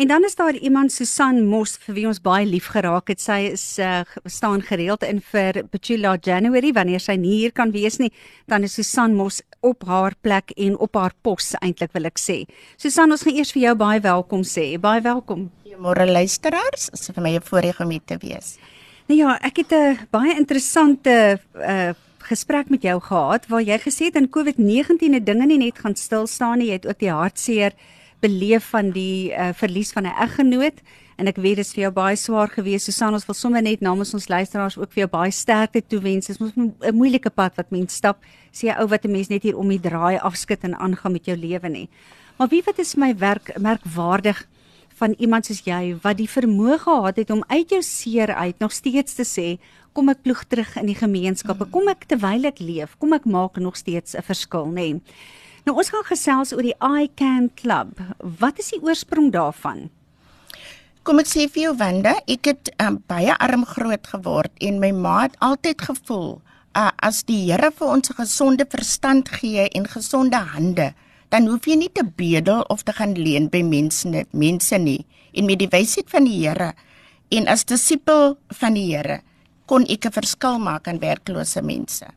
En dan is daar iemand Susan Mos vir wie ons baie lief geraak het. Sy is uh, staan gereeld in vir Petula January wanneer sy nie hier kan wees nie, dan is Susan Mos op haar plek en op haar pos eintlik wil ek sê. Susan, ons gaan eers vir jou baie welkom sê. Baie welkom. Goeiemôre luisteraars. Dit is vir my 'n voorreg om hier te wees. Nou ja, ek het 'n baie interessante uh gesprek met jou gehad waar jy gesê het in COVID-19 het dinge nie net gaan stil staan nie, jy het ook die hartseer beleef van die uh, verlies van 'n eggenoot en ek weet dit is vir jou baie swaar geweest. Susan, ons wil sommer net namens ons luisteraars ook vir jou baie sterkte toewens. Dit is 'n moeilike pad wat mens stap. Sê jy ou wat 'n mens net hier om die draai afskud en aangaan met jou lewe nie. Maar wie wat is my werk merkwaardig van iemand soos jy wat die vermoë gehad het om uit jou seer uit nog steeds te sê kom ek ploeg terug in die gemeenskappe kom ek terwyl ek leef kom ek maak nog steeds 'n verskil nê nee. Nou ons gaan gesels oor die I Can Club. Wat is die oorsprong daarvan? Kom ek sê vir jou Wanda, ek het um, baie arm groot geword en my ma het altyd gevoel uh, as die Here vir ons 'n gesonde verstand gee en gesonde hande, dan hoef jy nie te bedel of te gaan leen by mense nie, mense nie. En met die wysheid van die Here en as disipel van die Here kon ek 'n verskil maak aan werklose mense.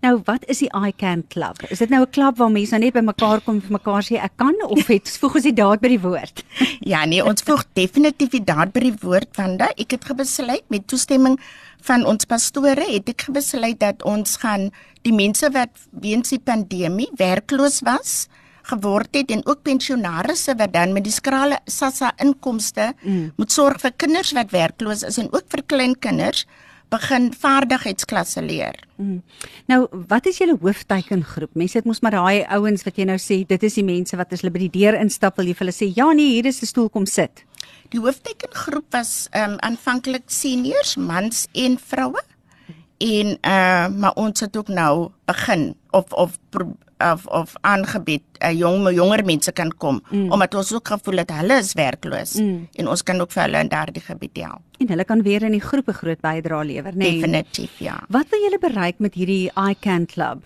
Nou, wat is die I Can Club? Is dit nou 'n klub waar mense nou net by mekaar kom vir mekaar sê ek kan of het voeg ons die daad by die woord? ja, nee, ons voeg definitief die daad by die woord want ek het gebesluit met toestemming van ons pastore het ek gebesluit dat ons gaan die mense wat weens die pandemie werkloos was geword het en ook pensionaarsse wat dan met die skrale SASSA inkomste mm. moet sorg vir kinders wat werkloos is en ook vir kleinkinders begin vaardigheidsklasse leer. Mm. Nou, wat is julle hoofteikengroep? Mense het mos maar daai ouens wat jy nou sê, dit is die mense wat as hulle by die deur instap, wil jy vir hulle sê, "Ja nee, hier is 'n stoel kom sit." Die hoofteikengroep was ehm um, aanvanklik seniors, mans en vroue. En uh maar ons het ook nou begin of of of of aangebied 'n uh, jong jonger mense kan kom mm. omdat ons ook gevoel het hulle is werkloos mm. en ons kan ook vir hulle in daardie gebied help. En hulle kan weer in die groepe groot bydrae lewer, né? Nee? Definitief, ja. Wat wil julle bereik met hierdie I Can Club?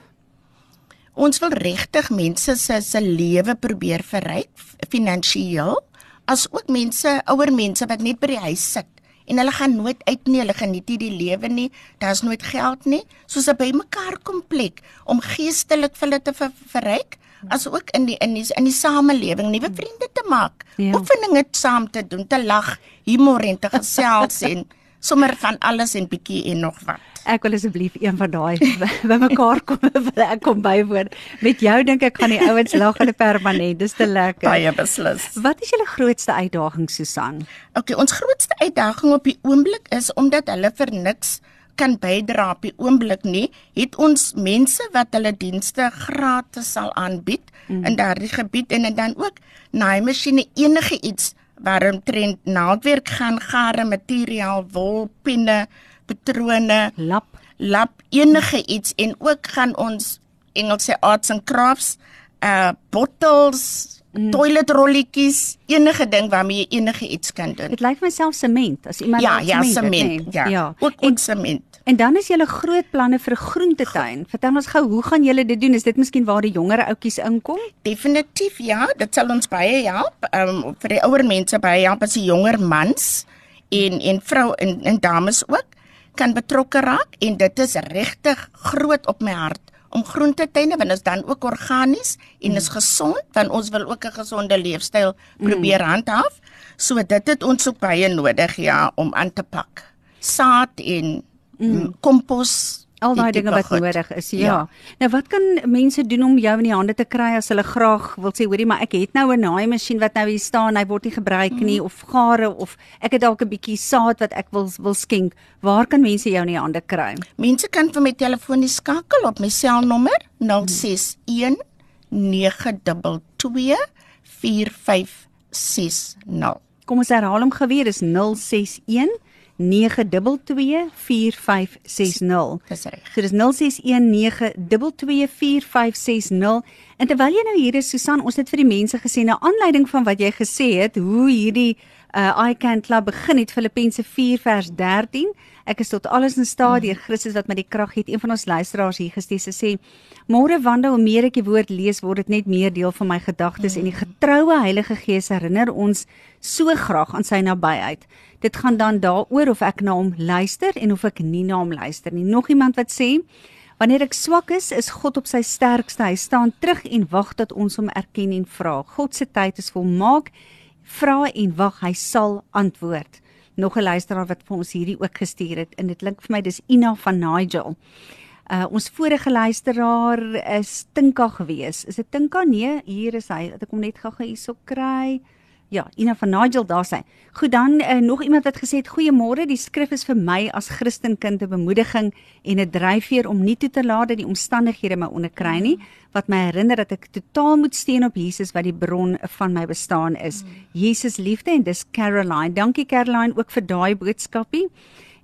Ons wil regtig mense se se lewe probeer verryk finansiëel as ook mense, ouer mense wat net by die huis sit en hulle gaan nooit uit nie, hulle geniet nie die lewe nie. Daar's nooit geld nie. Soos 'n bymekaar kom plek om geestelik vir hulle te ver, verryk, as ook in die in die in die samelewing nuwe vriende te maak, ja. oefeninge saam te doen, te lag, humor en te gesels en sommer van alles en bietjie en nog wat. Ek wil asseblief een van daai by mekaar kom wil ek kom bywoon. Met jou dink ek gaan die ouens lag hulle permanent. Dis te lekker. Baie beslis. Wat is julle grootste uitdaging Susan? Okay, ons grootste uitdaging op die oomblik is omdat hulle vir niks kan bydra op die oomblik nie, het ons mense wat hulle dienste gratis sal aanbied mm. in daardie gebied en dan ook naaimasjiene enige iets waarom trend naaldwerk gaan gare materiaal wol penne patrone, lap, lap enige iets en ook gaan ons Engelse arts and crafts, uh bottles, mm. toilet rolletjies, enige ding waarmee jy enige iets kan doen. Dit lyk my self sement as iemand ja, ja, sement, nee. ja, ja. Ook, ook sement. En dan is julle groot planne vir 'n groentetuin. Vertel ons gou, hoe gaan julle dit doen? Is dit miskien waar die jonger ouetjies inkom? Definitief ja, dit sal ons baie help. Ehm um, vir die ouer mense baie help as die jonger mans en en vrou en en dames ook kan betrokke raak en dit is regtig groot op my hart om groentetuine want is dan ook organies en is gesond want ons wil ook 'n gesonde leefstyl probeer mm. handhaaf. So dit het ons ook baie nodig ja om aan te pak. Saad en mm. Al daai dinge wat goed. nodig is. Ja. ja. Nou wat kan mense doen om jou in die hande te kry as hulle graag wil sê hoorie maar ek het nou 'n naaimasjien wat nou hier staan, hy word nie gebruik nie mm. of gare of ek het dalk 'n bietjie saad wat ek wil wil skenk. Waar kan mense jou in die hande kry? Mense kan vir my telefoon skakel op my selnommer 061 922 4560. Kom ons herhaal hom gou weer, dis 061 09224560. Dis reg. So dis 0619224560 En terwyl jy nou hier is Susan, ons het vir die mense gesê na aanleiding van wat jy gesê het, hoe hierdie uh I can club begin het Filippense 4 vers 13. Ek is tot alles in staat deur Christus wat my die krag gee. Een van ons luisteraars hier gestuur sê: "Môre wande hoe meer ek die woord lees, word dit net meer deel van my gedagtes en die getroue Heilige Gees herinner ons so graag aan sy nabyheid. Dit gaan dan daaroor of ek na hom luister en of ek nie na hom luister nie. Nog iemand wat sê: Wanneer ek swak is, is God op sy sterkste. Hy staan terug en wag dat ons hom erken en vra. God se tyd is volmaak vra en wag, hy sal antwoord. Nog 'n luisteraar wat vir ons hierdie ook gestuur het en dit klink vir my dis Ina van Nigel. Uh ons vorige luisteraar is Tinka gewees. Is dit Tinka? Nee, hier is hy. Ek kom net gou-gou hierso kry. Ja, Ina van Nigel daar sê. Goed dan uh, nog iemand wat gesê het goeiemôre, die skrif is vir my as Christenkind 'n bemoediging en 'n dryfveer om nie toe te laat dat die omstandighede my onderkry nie, wat my herinner dat ek totaal moet steun op Jesus wat die bron van my bestaan is. Jesus liefde en dis Caroline. Dankie Caroline ook vir daai boodskapie.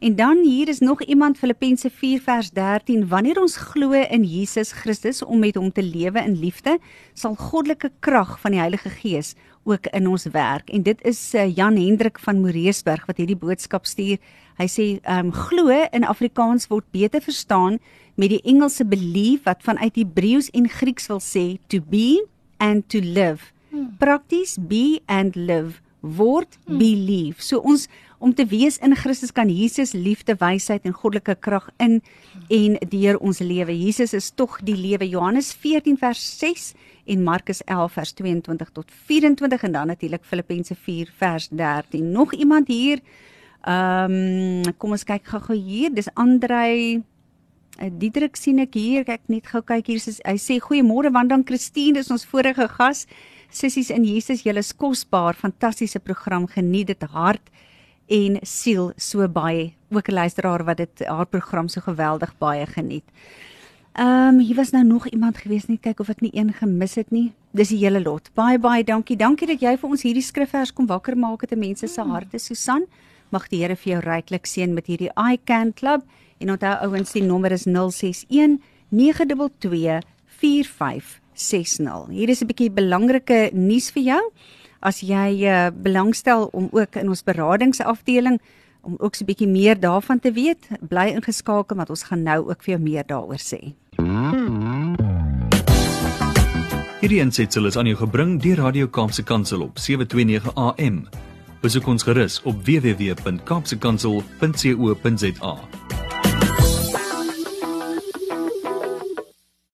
En dan hier is nog iemand Filippense 4 vers 13 wanneer ons glo in Jesus Christus om met hom te lewe in liefde sal goddelike krag van die Heilige Gees ook in ons werk en dit is uh, Jan Hendrik van Moreesburg wat hierdie boodskap stuur. Hy sê ehm um, glo in Afrikaans word beter verstaan met die Engelse believe wat vanuit Hebreëus en Grieks wil sê to be and to live. Hmm. Prakties be and live word hmm. believe. So ons om te wees in Christus kan Jesus liefde, wysheid en goddelike krag in en deur ons lewe. Jesus is tog die lewe. Johannes 14 vers 6 en Markus 11 vers 22 tot 24 en dan natuurlik Filippense 4 vers 13. Nog iemand hier? Ehm um, kom ons kyk gou-gou hier. Dis Andrei uh, Diedrik sien ek hier. Kyk net gou kyk hier. Hy sê goeiemôre want dan Christine, dis ons vorige gas. Sissies in Jesus, julle is kosbaar. Fantastiese program. Geniet dit hart en siel so baie. Ook 'n luisteraar wat dit haar program so geweldig baie geniet. Ehm um, hier was nou nog iemand gewees net kyk of ek nie een gemis het nie. Dis die hele lot. Baie baie dankie. Dankie dat jy vir ons hierdie skrifvers kom wakker maak het in mense se harte, Susan. Mag die Here vir jou ryklik seën met hierdie I Can Club en onthou ouens die nommer is 061 922 4560. Hier is 'n bietjie belangrike nuus vir jou. As jy uh, belangstel om ook in ons beradingsafdeling om ook so 'n bietjie meer daarvan te weet, bly ingeskakel want ons gaan nou ook vir jou meer daaroor sê. Hierdie ensitsel is aan jou gebring deur Radio Kaapse Kansel op 729 AM. Besoek ons gerus op www.kaapsekansel.co.za.